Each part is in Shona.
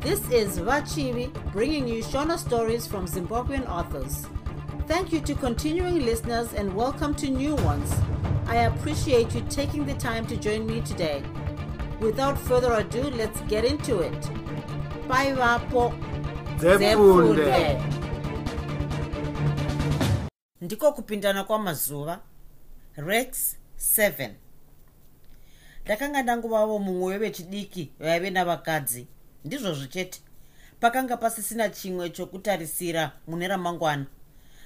This is Vachivi bringing you Shona stories from Zimbabwean authors. Thank you to continuing listeners and welcome to new ones. I appreciate you taking the time to join me today. Without further ado, let's get into it. Bye, Vapo. dzepfunde ndiko kupindana kwamazuva rex 7 ndakanga ndanguvavo mumwe wevechidiki vaive navakadzi ndizvozvo chete pakanga pasisina chimwe chokutarisira mune ramangwana.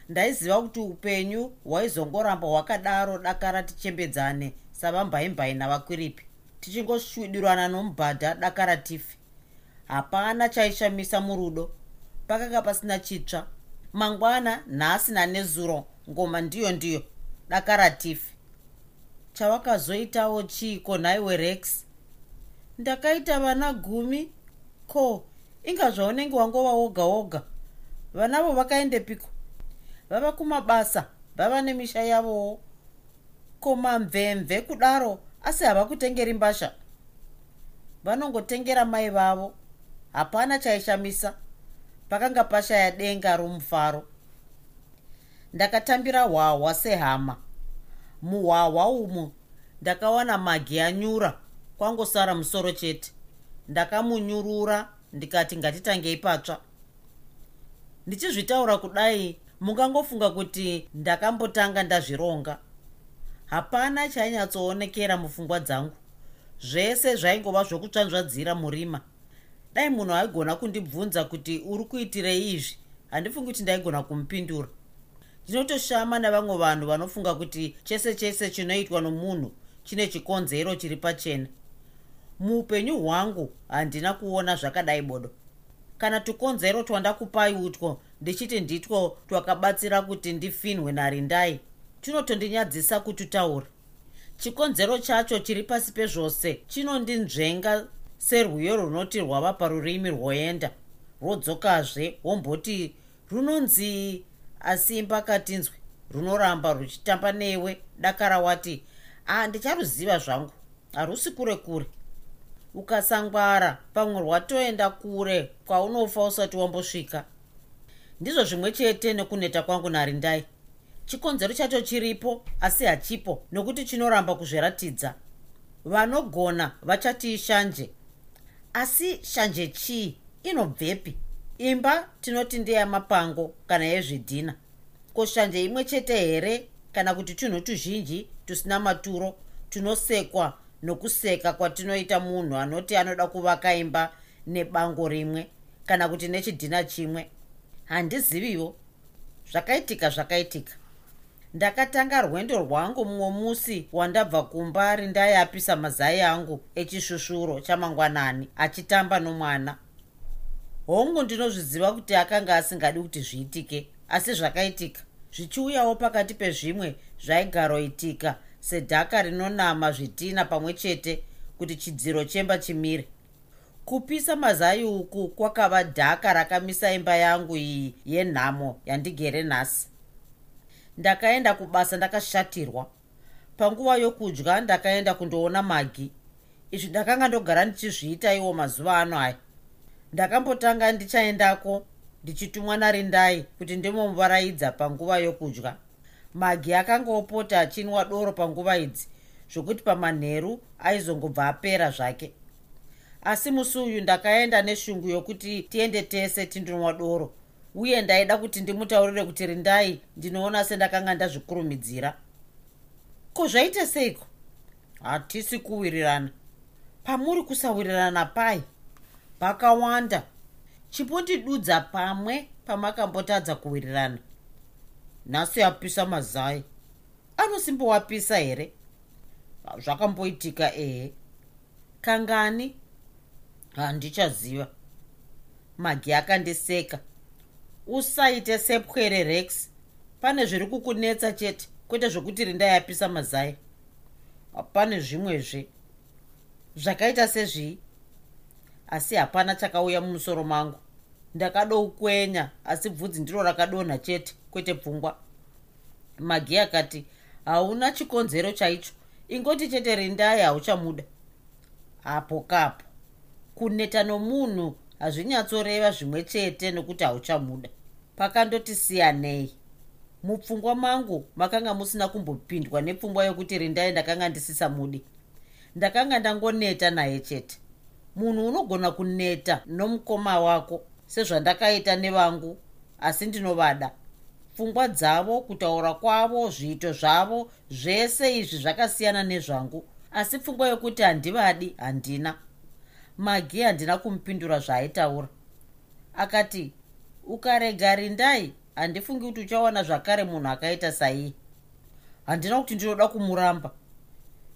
Ndaiziva kuti upenyu hwaizongoramba hwakadaro dakara tichembedzane savambaimbai navakwiripi. Tichingoshwidirana nomubhadha dakara tifi. Hapana chaishamisa murudo. Pakanga pasina chitsva. Mangwana nhasina nezuro ngoma ndiyo ndiyo dakara tifi. Chavakazoitawo chiiko nhaiwe rex? Ndakaita vana gumi ko inga zvaunenge wangova woga woga. Vanavo vakaendepiko vava kumabasa vava nemisha yavowo. Ko mamvemve kudaro asi hava kutengeri mbasha. Vanongotengera mai vavo. Hapana chaishamisa. Pakanga pashaya denga romufaro ndakatambira hwahwa sehama. Muhwahwa umu ndakawana magi anyura kwangosara musoro chete ndakamunyurura ndikati ngatitangei patsva ndichizvitaura kudai mungangofunga kuti ndakambotanga ndazvironga. Hapana chainyatsoonekera mupfungwa dzangu. Zvese zvaingova zvokutsvanzvadzira murima. Dai munhu aigona kundibvunza kuti uri kuitirei izvi? Handifungi kuti ndaigona kumupindura. Ndinotoshama navamwe vanhu vanofunga kuti chese chese chinoitwa nomunhu chine chikonzero chiri pachena muupenyu hwangu handina kuona zvakadai bodo. Kana tukonzero twandakupai utwo ndichiti nditwo twakabatsira kuti ndifinhwe narindai. Tunotondinyadzisa kututaura chikonzero chacho chiri pasi pezvose chinondinzvenga serwiyo runoti rwava parurimi rwoenda. Rwodzokazve womboti runonzi asimba katinzwi runoramba ruchitamba newe dakara wati a ndicharuziva zvangu. Harusi kure kure ukasangwara pamwe rwatoenda kure kwaunofa usati wambosvika ndizvo zvimwe chete nekuneta kwangu narindai. Chikonzero chacho chiripo asi hachipo nokuti chinoramba kuzviratidza. Vanogona vachati shanje asi shanje chii? Inobvepi? Imba tinoti ndeyamapango kana yezvidhina. Ko shanje imwe chete here? Kana kuti tunhu tuzhinji tusina maturo tunosekwa nokuseka kwatinoita munhu anoti anoda kuvaka imba nebango rimwe kana kuti nechidhina chimwe. Handiziviwo. Zvakaitika zvakaitika. Ndakatanga rwendo rwangu mumwe musi wandabva kumba rindayapisa mazai angu echishushuro chamangwanani achitamba nomwana. Hongu ndinozviziva kuti akanga asingadi kuti zviitike asi zvakaitika. Zvichiuyawo pakati pezvimwe zvaigaroitika sedhaka rinonama zvitina pamwe chete kuti chidziro chemba chimire. Kupisa mazai uku kwakava dhaka rakamisa imba yangu iyi yenhamo yandigere nhasi. Ndakaenda kubasa ndakashatirwa. Panguva yokudya ndakaenda kundoona magi. Izvi ndakanga ndogara ndichizviita iwo mazuva ano aya. Ndakambotanga ndichaendako ndichitumwa narindai kuti ndimomuvaraidza panguva yokudya magi akanga opota achinwa doro panguva idzi zvokuti pamanheru aizongobva apera zvake. Asi musi uyu ndakaenda neshungu yokuti tiende tese tindinwa doro uye ndaida kuti ndimutaurire kuti rindai ndinoona sendakanga ndazvikurumidzira. Ko zvaita seiko? Hatisi kuwirirana. Pamuri kusawirirana pai? Pakawanda. Chipondidudza pamwe pamakambotadza kuwirirana nhasi apisa mazai. Anosimbowapisa here? Zvakamboitika ehe. Kangani? Handichaziva. Magi akandiseka usaite sepwere rex. Pane zviri kukunetsa chete kwete zvokuti rindayapisa mazai. Pane zvimwezve. Zvakaita sezvii? Asi hapana chakauya mumusoro mangu. Ndakadoukwenya asi bvudzi ndiro rakadonha chete kwete pfungwa magi akati hauna chikonzero chaicho ingoti chete rindai hauchamuda. Apo kapo. Kuneta nomunhu hazvinyatsoreva zvimwe chete nokuti hauchamuda. Pakandoti siyanei. Mupfungwa mangu makanga musina kumbopindwa nepfungwa yokuti rindai ndakanga ndisisamudi ndakanga ndangoneta naye chete. Munhu unogona kuneta nomukoma wako sezvandakaita nevangu asi ndinovada pfungwa dzavo kutaura kwavo zviito zvavo zvese izvi zvakasiyana nezvangu. Asi pfungwa yokuti handivadi handina. Magi handina kumupindura zvaaitaura akati ukarega rindai handifungi kuti uchawana zvakare munhu akaita saii. Handina kuti ndinoda kumuramba.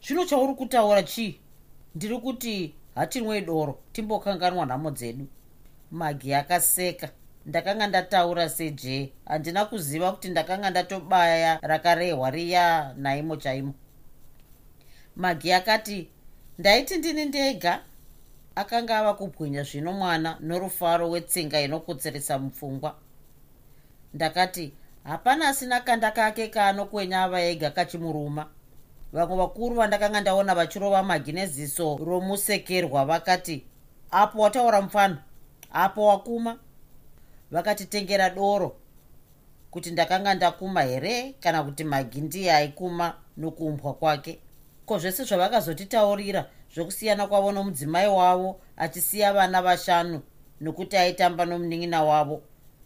Zvino chauri kutaura chii? Ndiri kuti hatinwei doro timbokanganwa nhamo dzedu. Magi akaseka ndakanga ndataura seje. Handina kuziva kuti ndakanga ndatobaya rakarehwa riya naimo chaimo. Magi akati ndaiti ndini ndega. Akanga ava kubwinya zvino mwana norufaro wetsinga inokotseresa mupfungwa. Ndakati hapana asina kanda kake kaanokwenya ava ega kachimuruma. Vamwe vakuru vandakanga ndaona vachirova magi neziso romusekerwa vakati apo wataura mufano? Apo wakuma vakatitengera doro kuti ndakanga ndakuma here kana kuti magi ndiye aikuma nokuumbwa kwake. Ko zvese zvavakazotitaurira zvokusiyana kwavo nomudzimai wavo achisiya vana vashanu nokuti aitamba nomunin'ina wavo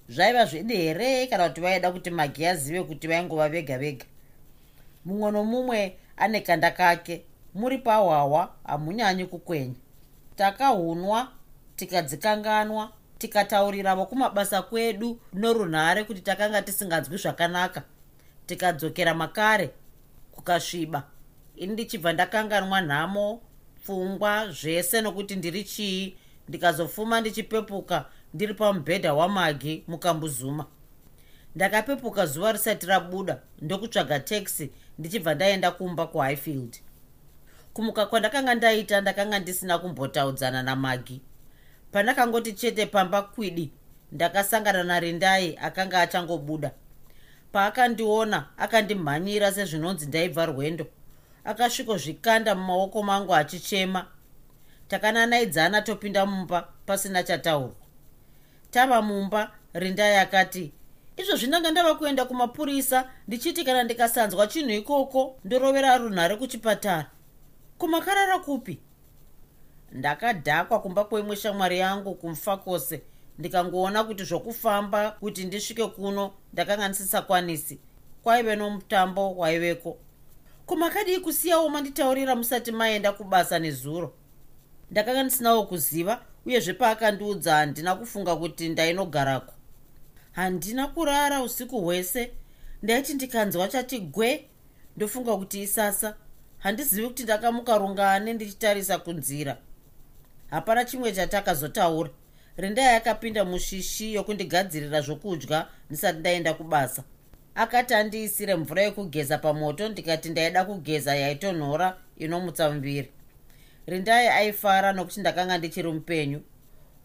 zvaiva zvedi here kana kuti vaida kuti magi azive kuti vaingova vega vega? Mumwe nomumwe ane kanda kake muri pahwawa hamunyanyi kukwenya takahunwa tikadzikanganwa tikatauriravo kumabasa kwedu norunhare kuti takanga tisinganzwi zvakanaka. Tikadzokera makare kukasviba. Ini ndichibva ndakanganwa nhamo pfungwa zvese nokuti ndiri chii. Ndikazofuma ndichipepuka ndiri pamubhedha wamagi mukambuzuma. Ndakapepuka zuva risati rabuda ndokutsvaga taxi ndichibva ndaenda kumba kuhighfield kumuka kwandakanga ndaita ndakanga ndisina kumbotaudzana namagi pandakangoti chete pamba kwidi ndakasangana narindai akanga achangobuda. Paakandiona akandimhanyira sezvinonzi ndaibva rwendo. Akasvikozvikanda mumaoko mangu achichema. Takananaidzana topinda mumba pasina chataurwa tava mumba rindai akati izvozvi ndanga ndava kuenda kumapurisa ndichiti kana ndikasanzwa chinhu ikoko ndorovera runhare kuchipatara. Kumakarara kupi ndakadhakwa kumba kwemwe shamwari yangu kumfa kwose. Ndikangoona kuti zvokufamba kuti ndisvike kuno ndakanga ndisisakwanisi. Kwaive nomutambo waiveko. Kumakadii kusiyawo manditaurira musati maenda kubasa nezuro. Ndakanga ndisinawo kuziva uyezve paakandiudza handina kufunga kuti ndainogarako. Handina kurara usiku hwese. Ndaiti ndikanzwa chati gwe! Ndofunga kuti isasa handizivi kuti ndakamuka rungane ndichitarisa kunzira hapana chimwe chatakazotaura. Rindai akapinda mushishi yokundigadzirira zvokudya ndisati ndaenda kubasa. Akati andiisire mvura yekugeza pamoto ndikati ndaida kugeza yaitonhora inomutsa muviri. Rindai aifara nokuti ndakanga ndichiri mupenyu.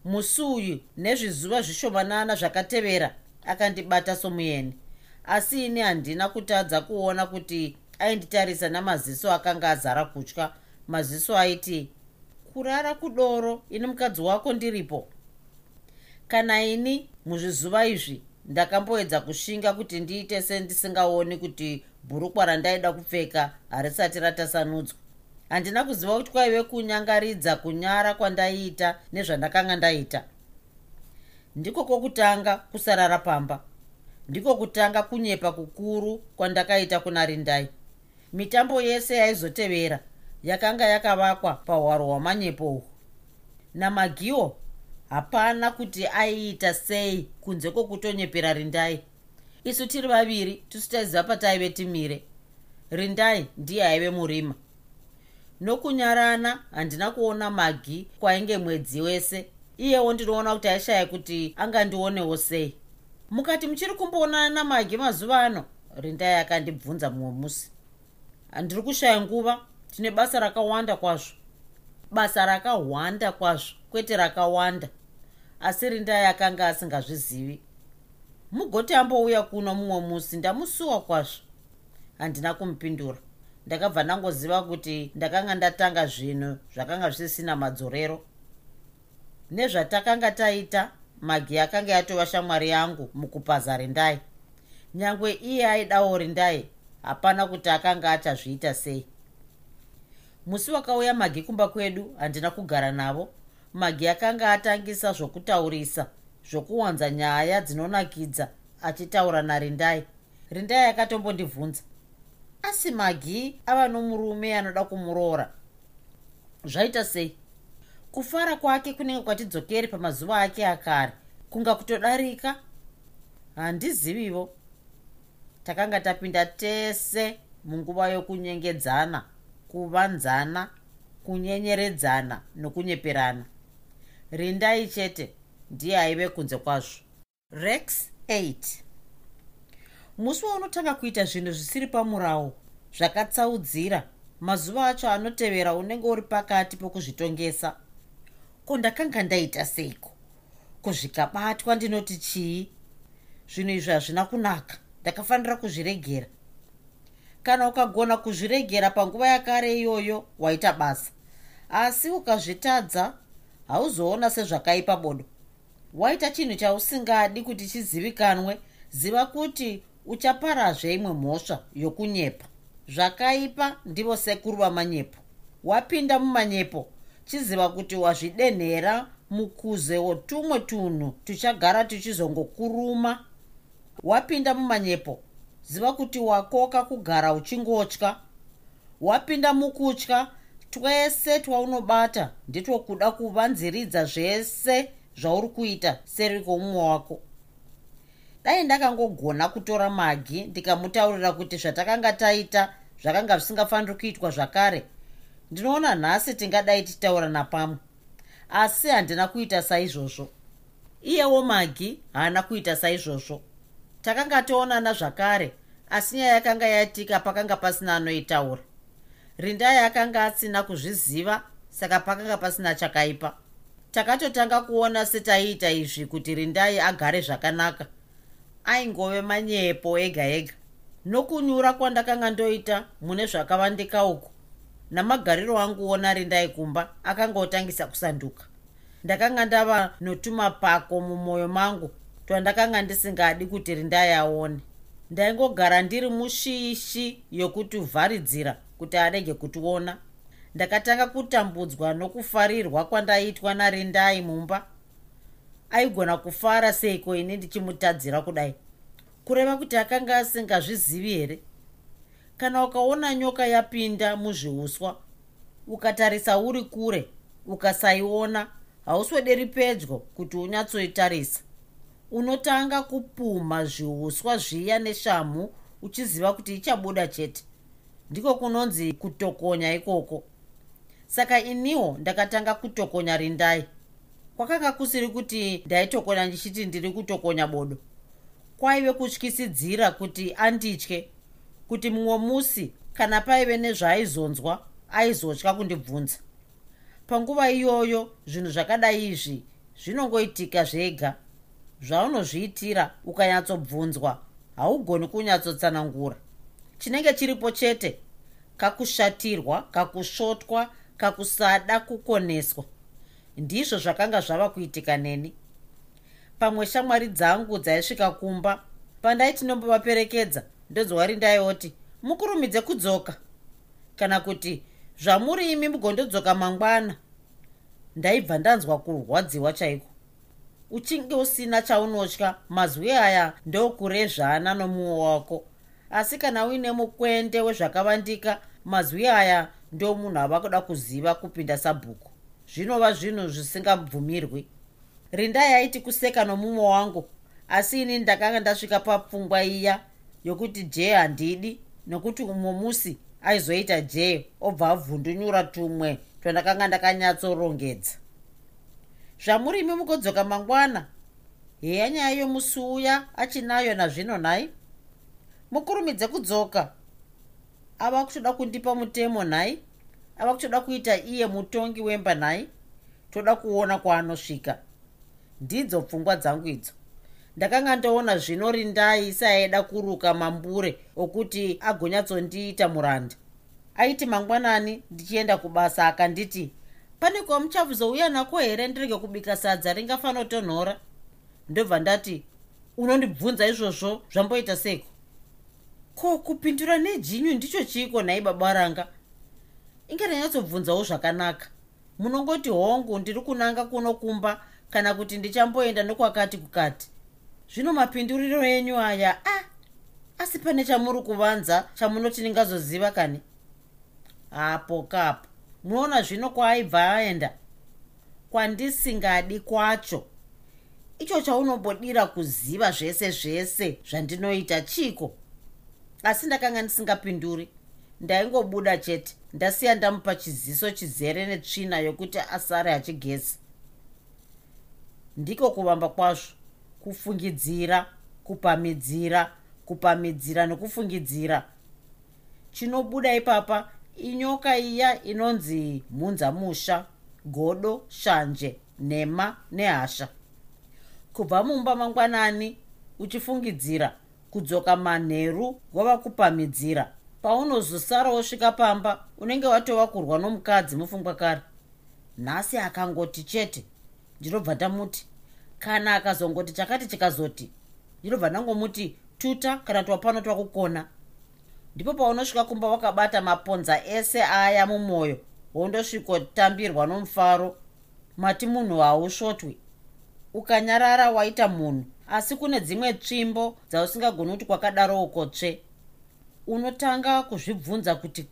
Musi uyu nezvizuva zvishomanana zvakatevera akandibata somuyeni. Asi ini handina kutadza kuona kuti ainditarisa namaziso akanga azara kutya maziso aiti kurara kudoro ini mukadzi wako ndiripo. Kana ini muzvizuva izvi ndakamboedza kushinga kuti ndiite sendisingaoni kuti bhurukwa randaida kupfeka harisati ratasanudzwa. Handina kuziva kuti kwaive kunyangaridza kunyara kwandaiita nezvandakanga ndaita. Ndiko kwokutanga kusarara pamba. Ndiko kutanga kunyepa kukuru kwandakaita kuna rindai. Mitambo yese yaizotevera yakanga yakavakwa pahwaro hwamanyepo uhu. Namagiwo hapana kuti aiita sei kunze kwokutonyepera rindai. Isu tiri vaviri tisu taiziva pataive timire rindai ndiye aive murima. Nokunyarana handina kuona magi kwainge mwedzi wese. Iyewo ndinoona kuti aishaya kuti angandionewo sei. Mukati muchiri kumboonana namagi mazuva ano rindai akandibvunza mumwe musi handiri kushaya nguva tine basa rakawanda kwazvo. Basa rakawanda kwazvo kwete rakawanda. Asi rindai akanga asingazvizivi. Mugoti ambouya kuno mumwe musi ndamusuwa kwazvo. Handina kumupindura. Ndakabva ndangoziva kuti ndakanga ndatanga zvinhu zvakanga zvisisina madzorero. Nezvatakanga taita magi akanga yatova shamwari yangu mukupaza rindai. Nyange iye aidawo rindai hapana kuti akanga achazviita sei musi wakauya magi kumba kwedu handina kugara navo. Magi akanga atangisa zvokutaurisa zvokuwanza nyaya dzinonakidza achitaura narindai rindai akatombondibvunza asi magi ava nomurume anoda kumuroora. Zvaita sei? Kufara kwake kunenge kwatidzokeri pamazuva ake akare. Kunga kutodarika? Handizivivo. Takanga tapinda tese munguva yokunyengedzana kuvanzana kunyenyeredzana nokunyeperana. Rindai chete ndiye aive kunze kwazvo. Rex 8 musi waunotanga kuita zvinhu zvisiri pamurawo zvakatsaudzira mazuva acho anotevera unenge uri pakati pokuzvitongesa. Ko ndakanga ndaita seiko? Kuzvikabatwa ndinoti chii? Zvinhu izvi hazvina kunaka ndakafanira kuzviregera kana ukagona kuzviregera panguva yakare iyoyo waita basa. Asi ukazvitadza hauzoona sezvakaipa bodo. Waita chinhu chausingadi kuti chizivikanwe ziva kuti uchaparazve imwe mhosva yokunyepa. Zvakaipa ndivo sekuru vamanyepo. Wapinda mumanyepo chiziva kuti wazvidenhera mukuze wotumwe tunhu tuchagara tuchizongokuruma wapinda mumanyepo ziva kuti wakoka kugara uchingotya. Wapinda mukutya twese twaunobata nditwokuda kuvanziridza zvese zvauri kuita seri kwomumwe wako. Dai ndakangogona kutora magi ndikamutaurira kuti zvatakanga taita zvakanga zvisingafaniri kuitwa zvakare. Ndinoona nhasi tingadai titaura napamwe asi handina kuita saizvozvo. Iyewo magi haana kuita saizvozvo takanga toonana zvakare asi nyaya yakanga yatika pakanga pasina anoitaura. Rindai akanga asina kuzviziva saka pakanga pasina chakaipa. Takatotanga kuona setaiita izvi kuti rindai agare zvakanaka. Aingove manyepo ega ega. Nokunyura kwandakanga ndoita mune zvakavandika uku. Namagariro angu ona rindai kumba akanga otangisa kusanduka. Ndakanga ndava notumapako mumwoyo mangu twandakanga ndisingadi kuti rindai aone ndaingogara ndiri mushiishi yokutuvharidzira kuti arege kutiona ndakatanga kutambudzwa nokufarirwa kwandaitwa narindai mumba. Aigona kufara seiko ini ndichimutadzira kudai? Kureva kuti akanga asingazvizivi here? Kana ukaona nyoka yapinda muzviuswa ukatarisa uri kure ukasaiona hauswederi pedyo kuti unyatsoitarisa unotanga kupumha zviuswa zviya neshamhu uchiziva kuti ichabuda chete. Ndiko kunonzi kutokonya ikoko. Saka iniwo ndakatanga kutokonya rindai. Kwakanga kusiri kuti ndaitokonya ndichiti ndiri kutokonya bodo. Kwaive kutyisidzira kuti anditye kuti mumwe musi kana paive nezvaaizonzwa aizotya kundibvunza. Panguva iyoyo zvinhu zvakadai izvi zvinongoitika zvega zvaunozviitira ukanyatsobvunzwa haugoni kunyatsotsanangura chinenge chiripo chete kakushatirwa kakusvotwa kakusada kukoneswa. Ndizvo zvakanga zvava kuitika neni. Pamwe shamwari dzangu dzaisvika kumba pandaiti nombovaperekedza ndonzwa rindaioti mukurumidze kudzoka. Kana kuti zvamuri imi mugondodzoka mangwana. Ndaibva ndanzwa kurwadziwa chaiko uchinge usina chaunotya mazwi aya ndokurezvana nomumwe wako. Asi kana uine mukwende wezvakavandika mazwi aya ndo munhu ava kuda kuziva kupinda sabhuku. Zvinova zvinhu zvisingabvumirwi. Rindai aiti kuseka nomumwe wangu asi ini ndakanga ndasvika papfungwa iya yokuti jee handidi nokuti umwe musi aizoita jee obva avhundunyura tumwe twandakanga ndakanyatsorongedza zvamurimi mukodzoka mangwana. Heya nyaya yomusi uya achinayo nazvino nhai mukurumidze kudzoka. Ava kutoda kundipa mutemo nhai ava kutoda kuita iye mutongi wemba nhai toda kuona kwaanosvika. Ndidzo pfungwa dzangu idzo. Ndakanga ndoona zvino rindai seaida kuruka mambure okuti agonyatsondiita muranda aiti mangwanani ndichienda kubasa akanditi pane kwamuchavuzouya nako here ndirege kubika sadza ringafanotonhora ndobva ndati unondibvunza izvozvo zvamboita seko ko kupindura nejinyu ndicho chiiko nhai baba ranga inge ndanyatsobvunzawo zvakanaka. Munongoti hongu ndiri kunanga kuno kumba kana kuti ndichamboenda nokwakati kukati. Zvino mapinduriro enyu aya a ah, asi pane chamuri kuvanza chamunoti ndingazoziva kani? Hapo kapo munoona zvino kwaaibva aenda. Kwandisingadi kwacho. Icho chaunombodira kuziva zvese zvese zvandinoita chiko? Asi ndakanga ndisingapinduri. Ndaingobuda chete. Ndasiya ndamupa chiziso chizere netsvina yokuti asare achigezi ndiko kuvamba kwazvo. Kufungidzira kupamidzira kupamidzira nokufungidzira. Chinobuda ipapa inyoka iya inonzi mhunzamusha godo shanje nhema nehasha. Kubva mumba mangwanani uchifungidzira kudzoka manheru wava kupamidzira paunozosara wosvika pamba unenge watova kurwa nomukadzi mupfungwa kare. Nhasi akangoti chete ndinobva ndamuti. Kana akazongoti chakati chikazoti ndinobva ndangomuti tuta kana twapano twakukona ndipo paunosvika kumba wakabata maponza ese aya mumwoyo wondosvikotambirwa nomufaro. Mati munhu hausvotwi ukanyarara waita munhu asi kune dzimwe tsvimbo dzausingagoni kuti kwakadaroko tsve unotanga kuzvibvunza kuti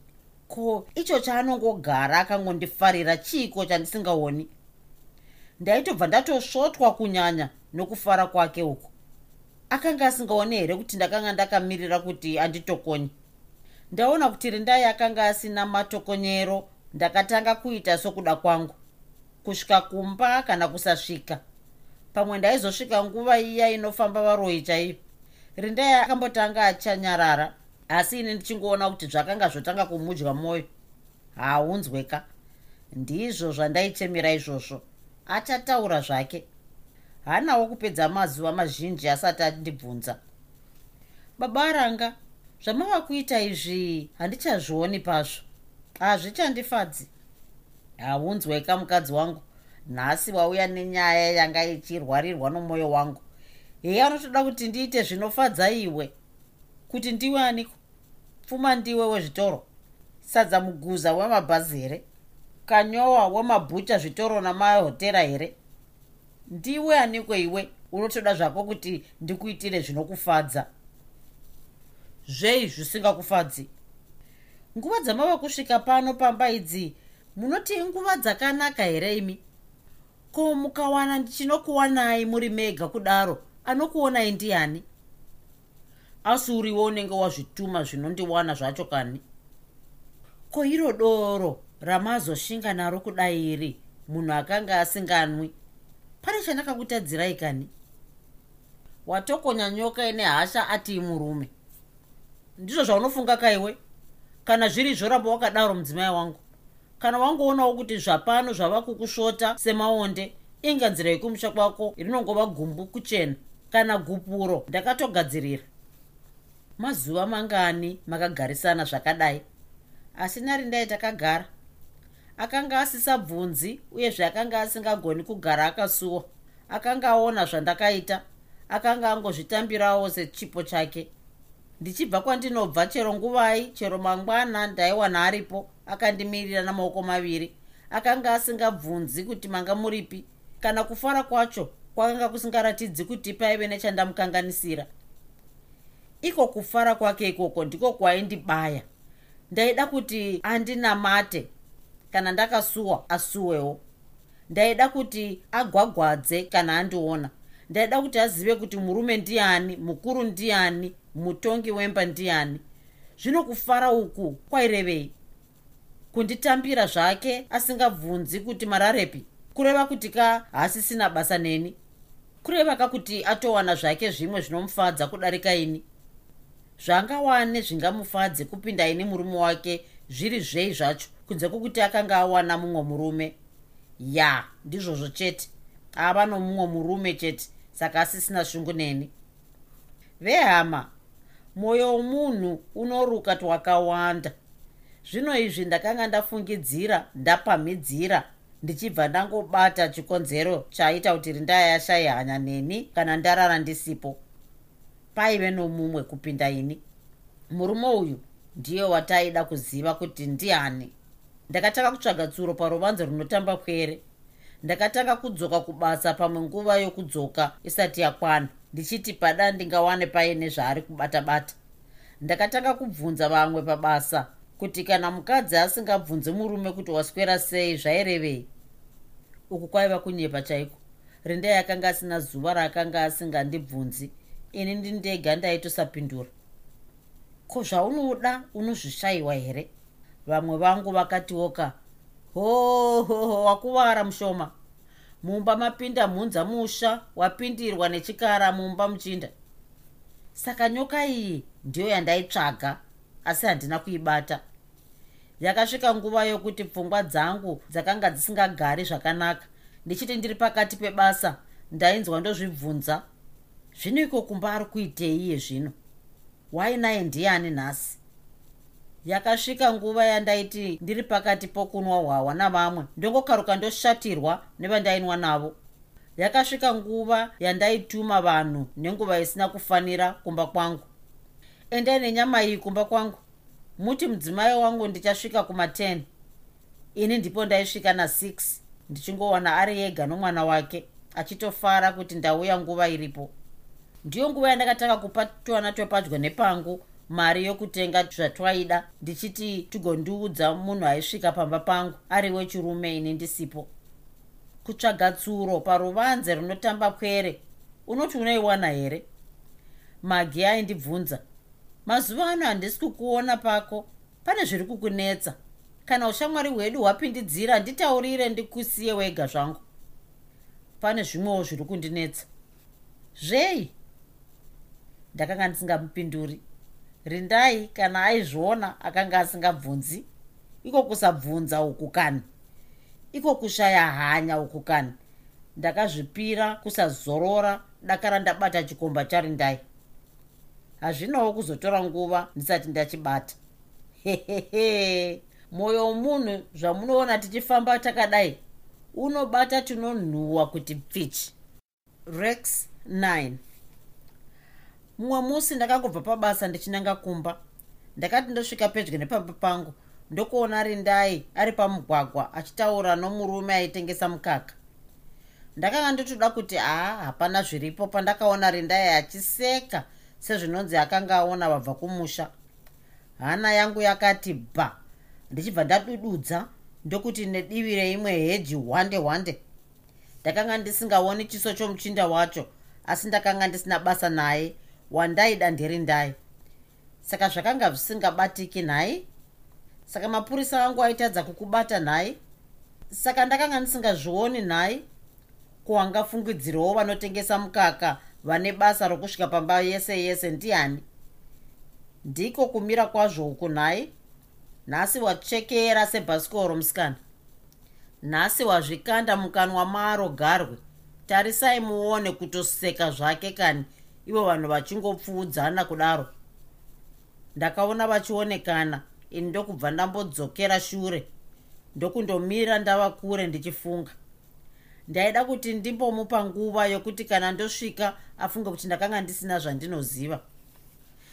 ko icho chaanongogara akangondifarira chiiko chandisingaoni? Ndaitobva ndatosvotwa kunyanya nokufara kwake uku. Akanga asingaoni here kuti ndakanga ndakamirira kuti anditokonye ndaona kuti rindai akanga asina matokonyero ndakatanga kuita sokuda kwangu. Kusvika kumba kana kusasvika. Pamwe ndaizosvika nguva iya inofamba varoi chaiyo. Rindai akambotanga achanyarara asi ini ndichingoona kuti zvakanga zvotanga kumudya mwoyo haunzweka. Ndizvo zvandaichemera izvozvo. Achataura zvake. Hanawo kupedza mazuva mazhinji asati andibvunza. Baba aranga zvamava kuita izvi handichazvioni pazvo. Hazvichandifadzi. Haunzweka mukadzi wangu. Nhasi wauya nenyaya yanga ichirwarirwa nomwoyo wangu. Heye anotoda kuti ndiite zvinofadza iwe. Kuti ndiwe aniko? Pfuma ndiwe wezvitoro. Sadza muguza wemabhazi here? Kanyowa wemabhucha zvitoro namahotera here? Ndiwe aniko iwe unotoda zvako kuti ndikuitire zvinokufadza zvei zvisingakufadzi. Nguva dzamava kusvika pano pamba idzi munoti nguva dzakanaka here imi? Ko mukawana ndichinokuwanai muri mega kudaro anokuonai ndiani? Asi uriwo unenge wazvituma zvinondiwana zvacho kani? Ko iro doro ramazoshinga naro kudai iri munhu akanga asinganwi? Pane chandakakutadzirai kani watokonya nyoka ine hasha ati murume ndizvo zvaunofunga kaiwe kana zviri zvoramba wakadaro mudzimai wangu. Kana wangoonawo kuti zvapano zvava kukusvota semaonde inga nzira yekumusha kwako rinongova gumbu kuchena kana gupuro ndakatogadzirira. Mazuva mangani makagarisana zvakadai. Asi nari ndai takagara akanga asisa bvunzi uyezve akanga asingagoni kugara akasuwa akanga aona zvandakaita. Akanga angozvitambirawo sechipo chake ndichibva kwandinobva chero nguvai chero mangwana ndaiwana aripo akandimirira namaoko maviri. Akanga asingabvunzi kuti manga muripi. Kana kufara kwacho kwakanga kusingaratidzi kuti paive nechandamukanganisira. Iko kufara kwake ikoko ndiko kwaindibaya. Ndaida kuti andinamate kana ndakasuwa asuwewo. Ndaida kuti agwagwadze kana andiona ndaida kuti azive kuti murume ndiani mukuru ndiani mutongi wemba ndiani. Zvino kufara uku kwairevei? Kunditambira zvake asingabvunzi kuti mararepi? Kureva kuti ka haasisina basa neni? Kureva ka kuti atowana zvake zvimwe zvinomufadza kudarika ini? Zvangawane zvingamufadze kupinda ini murume wake zviri zvei zvacho kunze kwokuti akanga awana mumwe murume? Ya ndizvozvo chete. Ava nomumwe murume chete saka asisina shungu neni vehama mwoyo womunhu unoruka twakawanda. Zvino izvi ndakanga ndafungidzira ndapamhidzira ndichibva ndangobata chikonzero chaita kuti rindaya yashayi hanya neni kana ndarara ndisipo. Paive nomumwe kupinda ini. Murume uyu ndiye wataida kuziva kuti ndiani. Ndakatanga kutsvaga tsuro paruvanzo runotamba kwere ndakatanga kudzoka kubasa pamwe nguva yokudzoka isati yakwana. Ndichiti pada ndingawane paine zvaari kubata bata ndakatanga kubvunza vamwe pabasa kuti kana mukadzi asingabvunzi murume kuti waswera sei zvairevei uku kwaiva kunyepa chaiko? Rindai akanga asina zuva raakanga asingandibvunzi. Ini ndindega ndaitosapindura. Ko zvaunoda unozvishayiwa here? Vamwe vangu vakatioka hohoho wakuvara mushoma mumba mapinda mhunza musha wapindirwa nechikara mumba muchinda. Saka nyoka iyi ndiyo yandaitsvaga asi handina kuibata. Yakasvika nguva yokuti pfungwa dzangu dzakanga dzisingagari zvakanaka. Ndichiti ndiri pakati pebasa ndainzwa ndozvibvunza. Zvino iko kumba ari kuitei iye zvino? Wainaye ndiani nhasi yakasvika nguva yandaiti ndiri pakati pokunwa hwahwa navamwe ndongokaruka ndoshatirwa nevandainwa navo. Yakasvika nguva yandaituma vanhu nenguva isina kufanira kumba kwangu. Endai nenyama iyi kumba kwangu. Muti mudzimai wangu ndichasvika kuma10 ini ndipo ndaisvika na6 ndichingowana ari ega nomwana wake achitofara kuti ndauya nguva iripo. Ndiyo nguva yandakatanga kupa twana twepadyo nepangu mari yokutenga zvatwaida ndichiti tigondiudza munhu aisvika pamba pangu ari wechirume ini ndisipo. Kutsvaga tsuro paruvanze runotamba kwere unoti unoiwana here? Magi aindibvunza. Mazuva ano handisi kukuona pako. Pane zviri kukunetsa. Kana ushamwari hwedu hwapindidzira nditaurire ndikusiye wega zvangu. Pane zvimwewo zviri kundinetsa. Zvei? Ndakanga ndisingamupinduri rindai kana aizviona akanga asingabvunzi. Iko kusabvunza uku kani? Iko kushaya hanya uku kani? Ndakazvipira kusazorora dakara ndabata chikomba charindai hazvinawo kuzotora nguva ndisati ndachibata. Hehehe mwoyo womunhu zvamunoona tichifamba takadai unobata tinonhuhwa kuti pfichi. Rex 9 mumwe musi ndakangobva pabasa ndichinanga kumba. Ndakati ndosvika pedyo nepamba pangu ndokuona rindai ari pamugwagwa achitaura nomurume aitengesa mukaka. Ndakanga ndotoda kuti haa hapana zviripo pandakaona rindai achiseka sezvinonzi akanga aona vabva kumusha. Hana yangu yakati bha ndichibva ndadududza ndokuti nedivi reimwe heji hwande hwande. Ndakanga ndisingaoni chiso chomuchinda wacho asi ndakanga ndisina basa naye wandaida ndiri ndai saka zvakanga zvisingabatiki nhai. Saka mapurisa angu aitadza kukubata nhai. Saka ndakanga ndisingazvioni nhai kuhangafungidzirawo vanotengesa mukaka vane basa rokusvika pamba yese yese. Ndiani? Ndiko kumira kwazvo uku nhai. Nhasi wachekera sebhasikoro musikana. Nhasi wazvikanda mukanwa maro garwe. Tarisai muone kutoseka zvake kani ivo vanhu vachingopfuudzana kudaro. Ndakaona vachionekana ini ndokubva ndambodzokera shure ndokundomira ndava kure ndichifunga. Ndaida kuti ndimbomupa nguva yokuti kana ndosvika afunge kuti ndakanga ndisina zvandinoziva.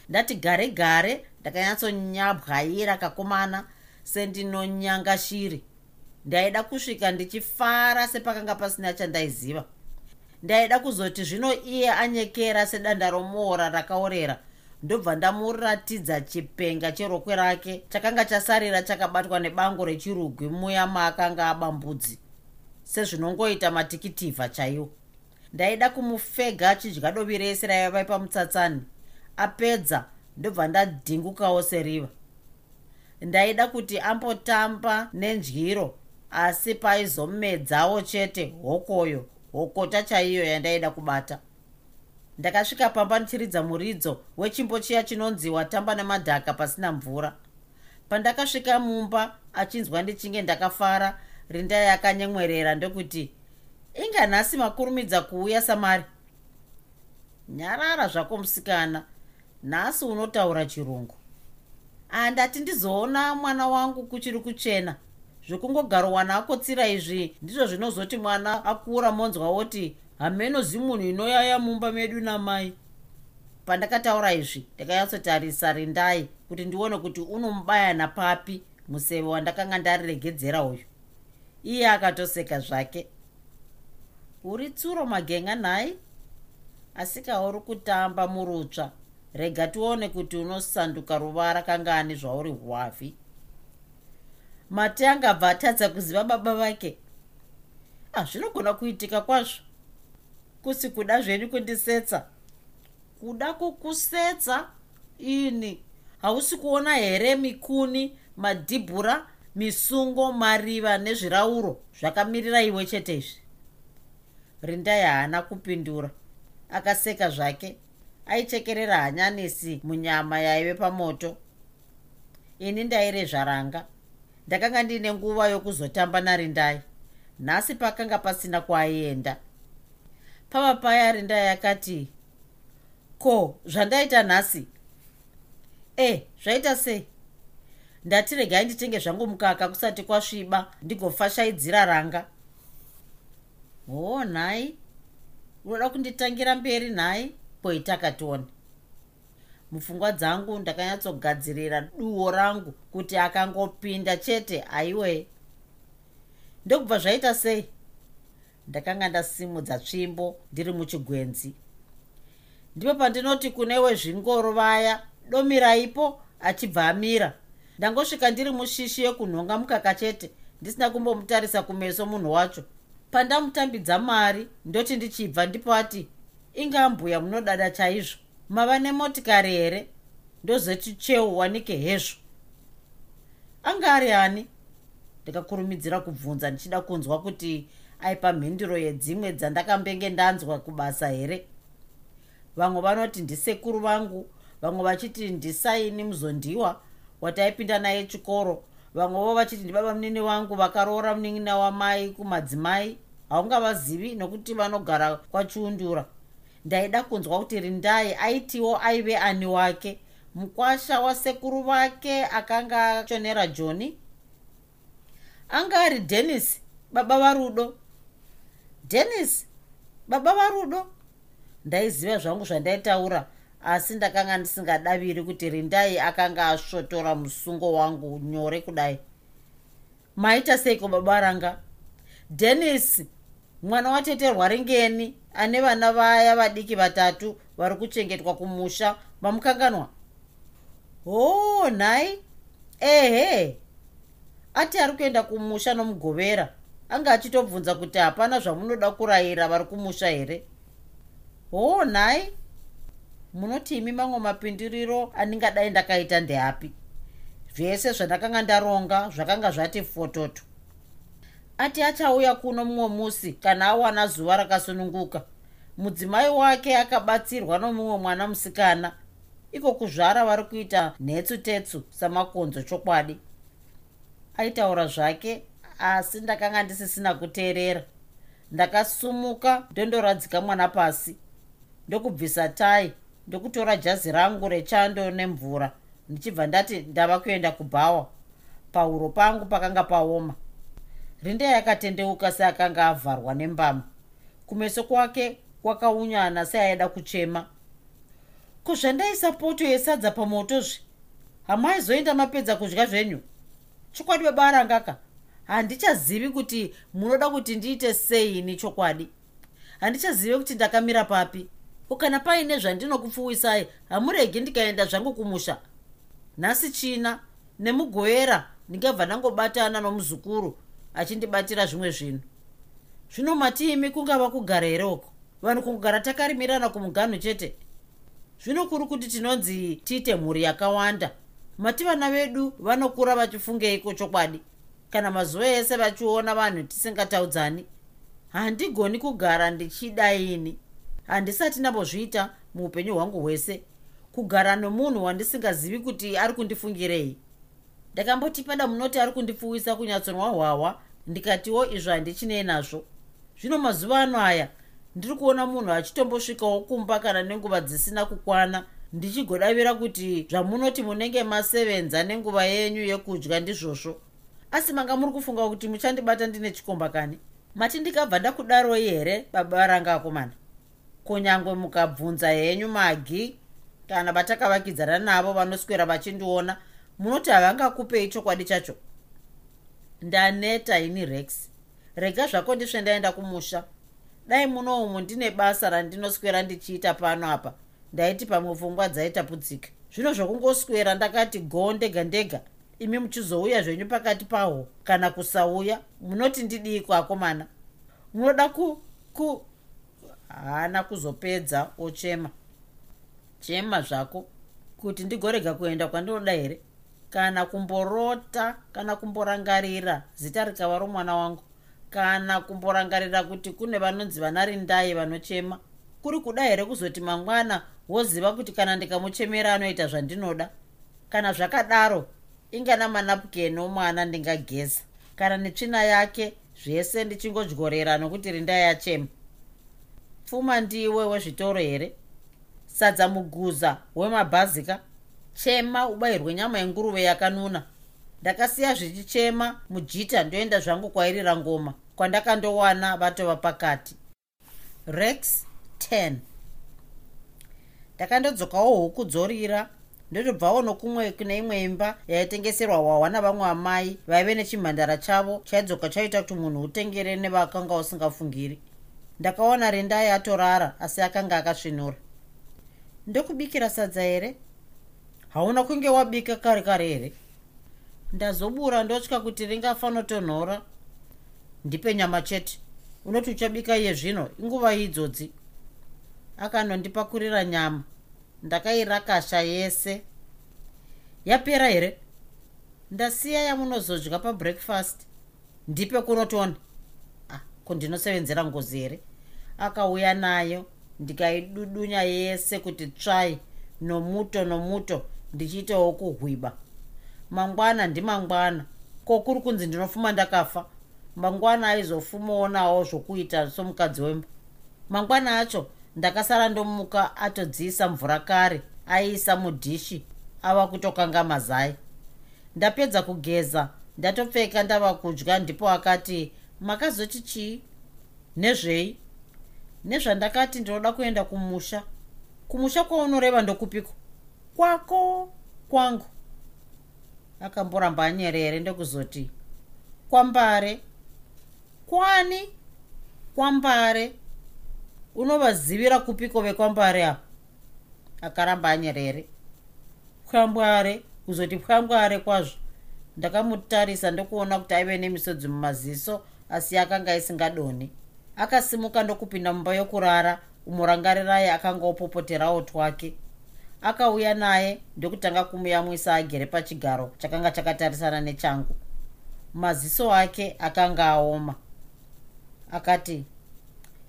Ndati gare gare ndakanyatsonyabwaira kakomana sendinonyanga shiri ndaida kusvika ndichifara sepakanga pasina chandaiziva ndaida kuzoti zvino iye anyekera sedanda romoora rakaorera. Ndobva ndamuratidza chipenga cherokwe rake chakanga chasarira chakabatwa nebango rechirugwi muya maakanga abambudzi sezvinongoita matikitivha chaiwo. Ndaida kumufega achidya dovi rese raiva pamutsatsani apedza ndobva ndadhingukawo seriva. Ndaida kuti ambotamba nendyiro asi paizomedzawo chete hokoyo hokota chaiyo yandaida kubata. Ndakasvika pamba ndichiridza muridzo wechimbo chiya chinonzi watamba nemadhaka pasina mvura. Pandakasvika mumba achinzwa ndichinge ndakafara rindai akanyemwerera ndokuti inga nhasi makurumidza kuuya samari. Nyarara zvako musikana. Nhasi unotaura chirungu. Handati ndizoona mwana wangu kuchiri kuchena zvekungogarowana akotsira izvi ndizvo zvinozoti mwana akura monzwa woti hameno zimunhu inoyaya mumba medu namai. Pandakataura izvi ndakanyatsotarisa rindai kuti ndione kuti unomubaya napapi museve wandakanga ndariregedzera uyu. Iye akatoseka zvake. Uri tsuro magenga nhai asika uri kutamba murutsva. Rega tione kuti unosanduka ruvara kangani zvauri hwavhi mati angabva atadza kuziva baba vake. Hazvinogona ah, kuitika kwazvo. Kusi kuda zvenyu kundisetsa. Kuda kukusetsa? Ini. Hausi kuona here mikuni madhibhura misungo mariva nezvirauro zvakamirira iwe chete izvi? Rindai haana kupindura. Akaseka zvake. Aichekerera hanyanisi munyama yaive pamoto. Ini ndairezvaranga ndakanga ndiine nguva yokuzotamba narindai nhasi pakanga pasina kwaaienda pava paya rindai akati ko zvandaita nhasi? E zvaita sei? Ndati regai nditenge zvangu mukaka kusati kwasviba ndigofashaidzira ranga. Hoo nhai? Unoda kunditangira mberi nhai? Poitakatione mupfungwa dzangu ndakanyatsogadzirira duo rangu kuti akangopinda chete aiwe. Ndokubva zvaita sei? Ndakanga ndasimudza tsvimbo ndiri muchigwenzi. Ndipo pandinoti kune wezvingoro vaya domiraipo achibva amira. Ndangosvika ndiri mushishi yekunhonga mukaka chete ndisina kumbomutarisa kumeso munhu wacho. Pandamutambidza mari ndoti ndichibva ndipo ati ingambuya munodada chaizvo mava nemotikari here? Ndozoti cheu wanike hezvo. Anga ari ani? Ndikakurumidzira kubvunza ndichida kunzwa kuti aipa mhinduro yedzimwe dzandakambenge ndanzwa kubasa here? Vamwe vanoti ndisekuru vangu vamwe vachiti ndisaini muzondiwa wataipinda naye chikoro. Vamwevo vachiti ndibaba munini wangu vakaroora munin'ina wamai kumadzimai. Haungavazivi nokuti vanogara kwachiundura ndaida kunzwa kuti rindai aitiwo aive ani wake. Mukwasha wasekuru vake akanga achonera joni anga ari denis baba varudo denis baba varudo ndaiziva zvangu zvandaitaura asi ndakanga ndisingadaviri kuti rindai akanga asvotora musungo wangu nyore kudai. Maita seiko baba ranga? Denis mwana watete rwaringeni ane vana vaya vadiki vatatu vari kuchengetwa kumusha vamukanganwa. Hoo nhai? Ehe. Ati ari kuenda kumusha nomugovera anga achitobvunza kuti hapana zvamunoda kurayira vari kumusha here? Hoo nhai? Munoti imi mamwe mapindiriro andingadai ndakaita ndeapi? Zvese zvandakanga ndaronga zvakanga zvati fototo ati achauya kuno mumwe musi kana awana zuva rakasununguka. Mudzimai wake akabatsirwa nomumwe mwana musikana. Iko kuzvara vari kuita nhetsu tetsu samakonzo chokwadi. Aitaura zvake asi ndakanga ndisisina kuteerera. Ndakasumuka ndondoradzika mwana pasi. Ndokubvisa tai ndokutora jazi rangu rechando nemvura ndichibva ndati ndava kuenda kubhawa. Pahuro pangu pakanga paoma rinde yakatendeuka seakanga avharwa nembama kumeso kwake kwakaunyana seaida kuchema. Kuzvandaisa poto yesadza pamotozve hamaizoenda mapedza kudya zvenyu? Chokwadi webarangaka handichazivi kuti munoda kuti ndiite seini chokwadi. Handichazivi kuti ndakamira papi. Ukana paine zvandinokupfuwisai hamuregi ndikaenda zvangu kumusha. Nhasi china nemugoera ndingabva ndangobatana nomuzukuru achindibatira zvimwe zvinhu. Zvino matiimi kungava kugara here uko vanhu kugara takarimirana kumuganhu chete? Zvino kuri kuti tinonzi tiite mhuri yakawanda. Mati vana vedu vanokura vachifungeiko chokwadi? Kana mazuva ese vachiona vanhu tisingataudzani? Handigoni kugara ndichidaini handisati ndambozviita muupenyu hwangu hwese. Kugara nomunhu wandisingazivi kuti ari kundifungirei ndakamboti pada munoti ari kundipfuwisa kunyatsonwa hwahwa ndikatiwo izvo handichinei nazvo. Zvino mazuva ano aya ndiri kuona munhu achitombosvikawo kumba kana nenguva dzisina kukwana ndichigodavira kuti zvamunoti munenge masevenza nenguva yenyu yekudya ndizvozvo. Asi manga muri kufunga kuti muchandibata ndine chikomba kani? Mati ndikabva ndakudaroi here baba ranga akomana? Kunyange mukabvunza henyu magi kana vatakavakidzana navo vanoswera vachindiona munoti havangakupei chokwadi chacho? Ndaneta ini rex. Rega zvako ndisve ndaenda kumusha. Dai muno umu ndine basa randinoswera ndichiita pano apa. Ndaiti pamwe pfungwa dzaitapudzika. Zvino zvokungoswera ndakati go ndega ndega. Imi muchizouya zvenyu pakati paho. Kana kusauya munoti ndidii kuakomana? Munoda ku ku haana kuzopedza ochema. Chema zvako kuti ndigorega kuenda kwandinoda here kana kumborota kana kumborangarira zita rikava romwana wangu kana kumborangarira kuti kune vanonzi vanarindai vanochema. Kuri kuda here kuzoti mangwana woziva kuti kana ndikamuchemera anoita zvandinoda? Kana zvakadaro ingana manapukeni omwana ndingageza. Kana netsvina yake zvese ndichingodyorera nokuti rindai yachema. Pfuma ndiwe wezvitoro here? Sadza muguza wemabhazika chema ubayirwe nyama yenguruve yakanuna. Ndakasiya zvichichema mujita ndoenda zvangu kwairira ngoma kwandakandowana vatova pakati. Rex 10 ndakandodzokawo huku dzorira ndotobvawo nokumwe kune imwe imba yaitengeserwa hwahwa navamwe amai vaive nechimhandara chavo chaidzoka chaita kuti munhu utengere nevakanga usingafungiri. Ndakaona rindai atorara asi akanga akasvinura. Ndokubikira sadza here hauna kunge wabika kare kare here? Ndazobura ndotya kuti ringafanotonhora ndipe nyama chete. Unoti uchabika iye zvino inguva idzodzi. Akanondipakurira nyama. Ndakairakasha yese. Yapera here? Ndasiya yamunozodya pabreakfast. Ndipe kunotoni ah, kundinosevenzera ngozi here? Akauya nayo ndikaidudunya yese kuti tsvai nomuto nomuto ndichiitawo kuhwiba. Mangwana ndimangwana ko kuri kunzi ndinofuma ndakafa? Mangwana aizofumawo nawo zvokuita somukadzi wemba. Mangwana acho ndakasara ndomuka atodziisa mvura kare aiisa mudhishi ava kutokanga mazai ndapedza kugeza ndatopfeka ndava kudya ndipo akati makazoti chii? Nezvei? Nezvandakati ndinoda kuenda kumusha. Kumusha kwaunoreva ndokupiko kwako kwangu. Akamboramba anyerere ndokuzoti kwambare. Kwani? Kwambare. Unovazivira kupiko vekwambare apa? Akaramba anyerere pwambware kuzoti pwambware kwazvo. Ndakamutarisa ndokuona kuti aive nemisodzi mumaziso asi akanga isingadoni akasimuka ndokupinda mumba yokurara umurangarirai akanga opopoterawo twake akauya naye ndokutanga kumuyamwisa agere pachigaro chakanga chakatarisana nechangu. Maziso ake akanga aoma. Akati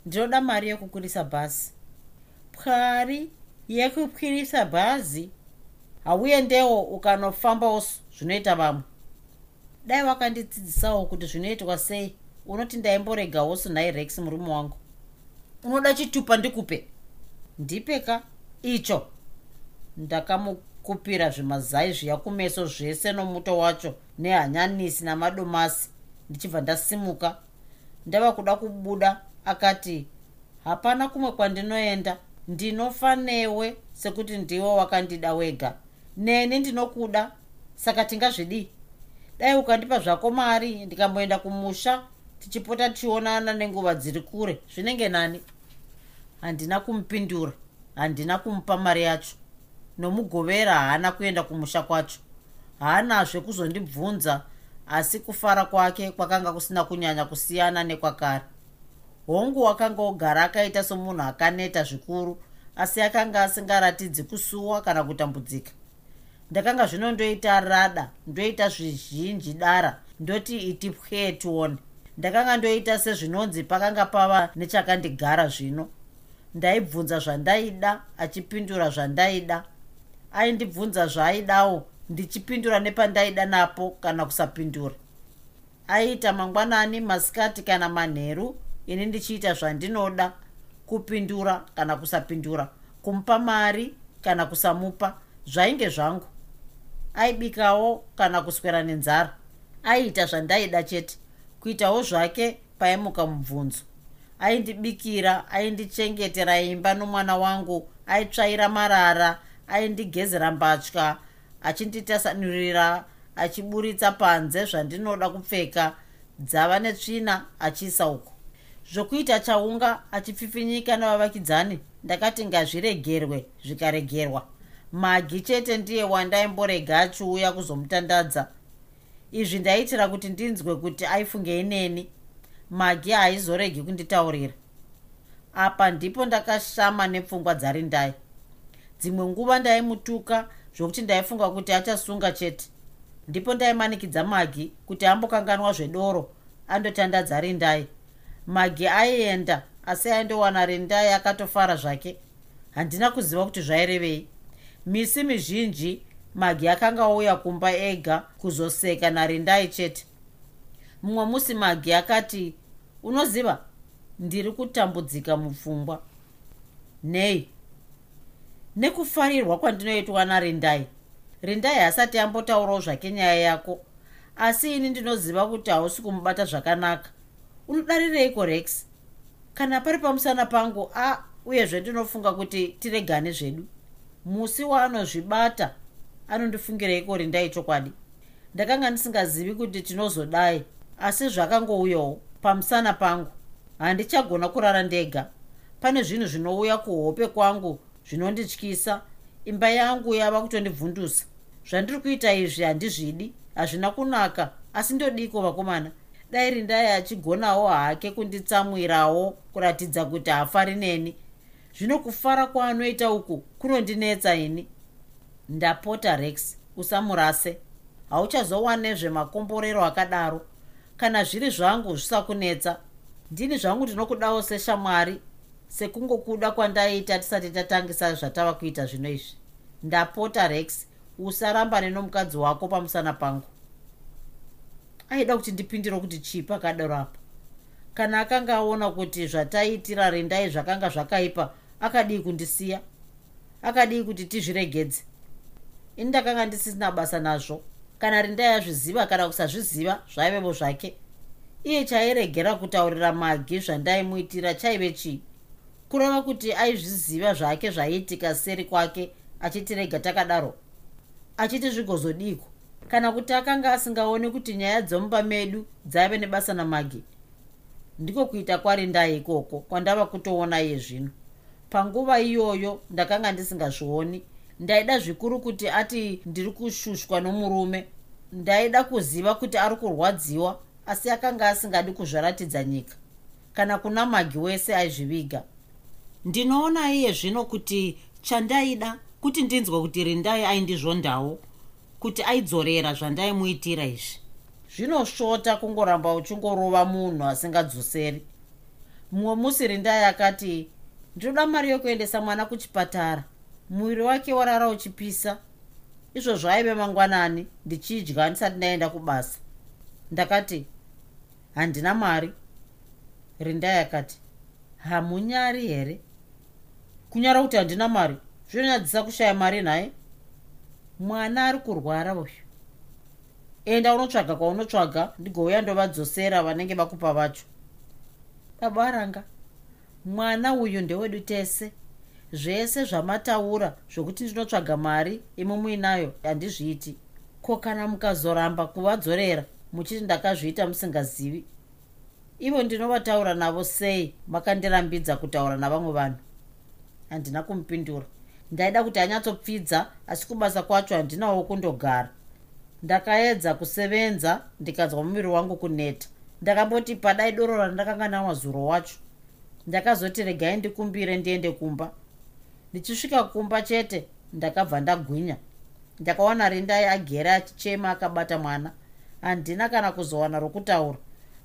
ndinoda mari yekukwirisa bhazi. Pwari yekukwirisa bhazi? Hauendewo ukanofambawo zvinoita vamwe? Dai wakandidzidzisawo kuti zvinoitwa sei. Unoti ndaimboregawo sunhai rex murume wangu. Unoda chitupa ndikupe. Ndipeka? Icho ndakamukupira zvimazai zviya kumeso zvese nomuto wacho nehanyanisi namadomasi. Ndichibva ndasimuka. Ndava kuda kubuda akati hapana kumwe kwandinoenda. Ndinofa newe sekuti ndiwe wakandida wega. Neni ndinokuda. Saka tingazvidii dai ukandipa zvako mari ndikamboenda kumusha tichipota tichionana nenguva dziri kure. Zvinenge nani? Handina kumupindura. Handina kumupa mari yacho nomugovera haana kuenda kumusha kwacho. Haanazve kuzondibvunza asi kufara kwake kwakanga kusina kunyanya kusiyana nekwakare. Hongu wakanga ogara akaita somunhu akaneta zvikuru asi akanga asingaratidzi kusuwa kana kutambudzika. Ndakanga zvino ndoita rada ndoita zvizhinji dara ndoti iti pwee tione ndakanga ndoita sezvinonzi pakanga pava nechakandigara zvino. Ndaibvunza zvandaida achipindura zvandaida aindibvunza zvaaidawo ndichipindura nepandaida napo kana kusapindura. Aiita mangwanani masikati kana manheru ini ndichiita zvandinoda kupindura kana kusapindura kumupa mari kana kusamupa zvainge zvangu. Aibikawo kana kuswera nenzara. Aiita zvandaida chete kuitawo zvake paimuka mubvunzo. Aindibikira aindichengetera imba nomwana wangu aitsvaira marara aindigezera mbatya achinditasanurira achiburitsa panze zvandinoda kupfeka dzava netsvina achiisa uko zvokuita chaunga achipfipfinyika navavakidzani ndakati ngazviregerwe zvikaregerwa. Magi chete ndiye wandaimborega achiuya kuzomutandadza. Izvi ndaitira kuti ndinzwe kuti aifungei neni. Magi haaizoregi kunditaurira. Apa ndipo ndakashama nepfungwa dzarindai dzimwe nguva ndaimutuka zvokuti ndaifunga kuti achasunga chete. Ndipo ndaimanikidza magi kuti ambokanganwa zvedoro andotandadza rindai magi aienda asi aindowana rindai akatofara zvake. Handina kuziva kuti zvairevei. Misi mizhinji magi akanga auya kumba ega kuzoseka narindai chete. Mumwe musi magi akati unoziva? Ndiri kutambudzika mupfungwa. Nei nekufarirwa kwandinoitwa narindai rindai hasati ambotaurawo zvake nyaya yako asi ini ndinoziva kuti hausi kumubata zvakanaka. Unodarireiko rex? Kana pari pamusana pangu a uyezve ndinofunga kuti tiregane zvedu. Musi waanozvibata anondifungireiko rindai chokwadi? Ndakanga ndisingazivi kuti tinozodai asi zvakangouyawo pamusana pangu. Handichagona kurara ndega. Pane zvinhu zvinouya kuhope kwangu zvinondityisa. Imba yangu yava kutondibvundusa zvandiri kuita izvi handizvidi hazvina kunaka asi ndodiko vakomana? Dai rindai achigonawo hake kunditsamwirawo kuratidza kuti haafari neni. Zvino kufara kwaanoita uku kunondinetsa ini. Ndapota rex usamurase. Hauchazowanezvemakomborero akadaro. Kana zviri zvangu zvisakunetsa. Ndini zvangu ndinokudawo seshamwari sekungokuda kwandaita tisati tatangisa zvatava kuita zvino izvi. Ndapota rex. Usaramba nenomukadzi wako pamusana pangu. Aida kuti ndipindiro kuti chii pakadaro apa. Kana akanga aona kuti zvataitira rindai zvakanga zvakaipa akadii kundisiya? Akadii kuti tizviregedze? Ini ndakanga ndisisina basa nazvo. Kana rindai azviziva kana kusazviziva zvaivevo zvake. Iye chairegera kutaurira magi zvandaimuitira chaive chii kureva kuti aizviziva zvake zvaiitika seri kwake achitirega takadaro. Achiti zvigozodiko kana kuti akanga asingaoni kuti nyaya dzomumba medu dzaive nebasa namagi ndiko kuita kwarindai ikoko kwandava kutoona iye zvino. Panguva iyoyo ndakanga ndisingazvioni. Ndaida zvikuru kuti ati ndiri kushushwa nomurume. Ndaida kuziva kuti ari kurwadziwa asi akanga asingadi kuzvaratidza nyika. Kana kuna magi wese aizviviga ndinoona iye zvino kuti chandaida kuti ndinzwe kuti rindai aindizvondawo kuti aidzorera zvandaimuitira izvi. Zvinosvota kungoramba uchingorova munhu asingadzoseri mumwe musi rindai akati ndinoda mari yokuendesa mwana kuchipatara. Muviri wake warara uchipisa. Izvo zvaive mangwanani ndichidya ndisati ndaenda kubasa. Ndakati handina mari. Rindai akati hamunyari here kunyara kuti handina mari zvinonyadzisa kushaya mari nhaye? Mwana ari kurwara uyu. Enda unotsvaga kwaunotsvaga ndigouya ndovadzosera vanenge vakupa vacho. Baba aranga mwana uyu ndewedu tese. Zvese zvamataura zvokuti ndinotsvaga mari imumuinayo handizviiti. Ko kana mukazoramba kuvadzorera muchiti ndakazviita musingazivi? Ivo ndinovataura navo sei makandirambidza kutaura navamwe vanhu handina kumupindura. Ndaida kuti anyatsopfidza asi kubasa kwacho handinawo kundogara. Ndakaedza kusevenza ndikanzwa muviri wangu kuneta. Ndakamboti padai doro randakanga nanwa zuro wacho. Ndakazoti regai ndikumbire ndiende kumba. Ndichisvika kumba chete ndakabva ndagwinya. Ndakawana rindai agere achichema akabata mwana. Handina kana kuzowana rokutaura.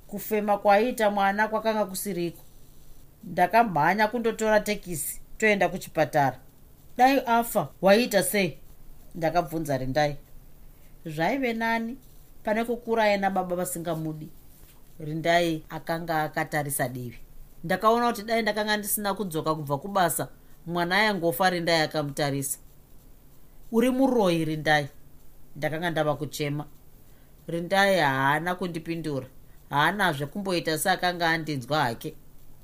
Kufema kwaiita mwana kwakanga kusiriko ndakamhanya kundotora tekisi toenda kuchipatara. Dai afa waiita sei? Ndakabvunza rindai. Zvaive nani pane kukura aina baba vasingamudi. Rindai akanga akatarisa divi. Ndakaona kuti dai ndakanga ndisina kudzoka kubva kubasa mwana ayangofa rindai akamutarisa. Uri muroyi rindai? Ndakanga ndava kuchema. Rindai haana kundipindura. Haanazve kumboita seakanga andinzwa hake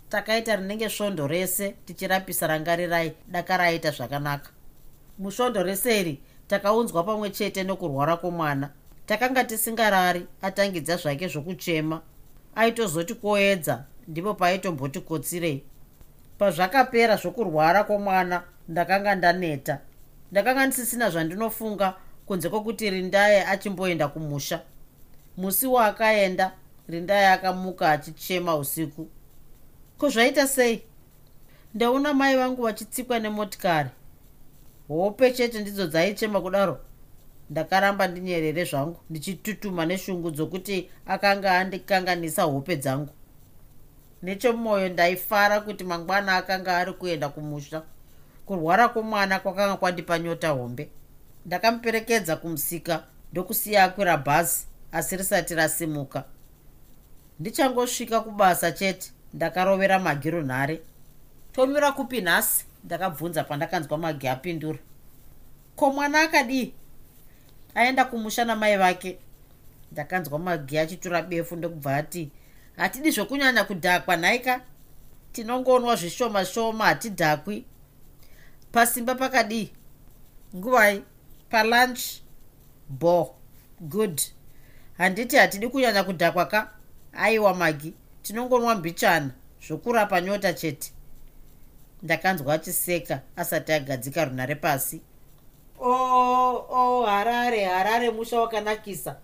takaita rinenge svondo rese tichirapisa rangarirai daka raita zvakanaka. Musvondo rese iri takaunzwa pamwe chete nokurwara kwomwana. Takanga tisingarari atangidza zvake zvokuchema. Aitozoti koedza ndipo paitombotikotserei pazvakapera zvokurwara kwomwana ndakanga ndaneta. Ndakanga ndisisina zvandinofunga kunze kwokuti rindai achimboenda kumusha. Musi waakaenda rindai akamuka achichema usiku kuzvaita sei? Ndaona mai vangu vachitsikwa nemotikari. Hope chete ndidzo dzaichema kudaro. Ndakaramba ndinyerere zvangu ndichitutuma neshungu dzokuti akanga andikanganisa hope dzangu. Nechemwoyo ndaifara kuti mangwana akanga ari kuenda kumusha. Kurwara kwomwana kwakanga kwandipa nyota hombe. Ndakamuperekedza kumusika ndokusiya akwira bhazi asi risati rasimuka. Ndichangosvika kubasa chete ndakarovera magi runhare tomira kupi nhasi ndakabvunza pandakanzwa magi apindura. Ko mwana akadii? Aenda kumusha namai vake. Ndakanzwa magi achitora befu ndokubva ati hatidi zvokunyanya kudhakwa nhaika tinongonwa zvishoma shoma hatidhakwi. Pasimba pakadii? Nguvai palunch bo good. Handiti hatidi kunyanya kudhakwa ka? Aiwa magi tinongonwa mbichana zvokurapa nyota chete. Ndakanzwa achiseka asati agadzika runhare pasi o oh, oh, harare harare musha wakanakisa.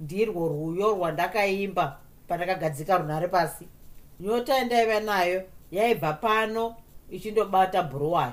Ndirwo rwuyo rwandakaimba pandakagadzika runhare pasi nyota yandaiva nayo yaibva pano ichindobata bhuruwayo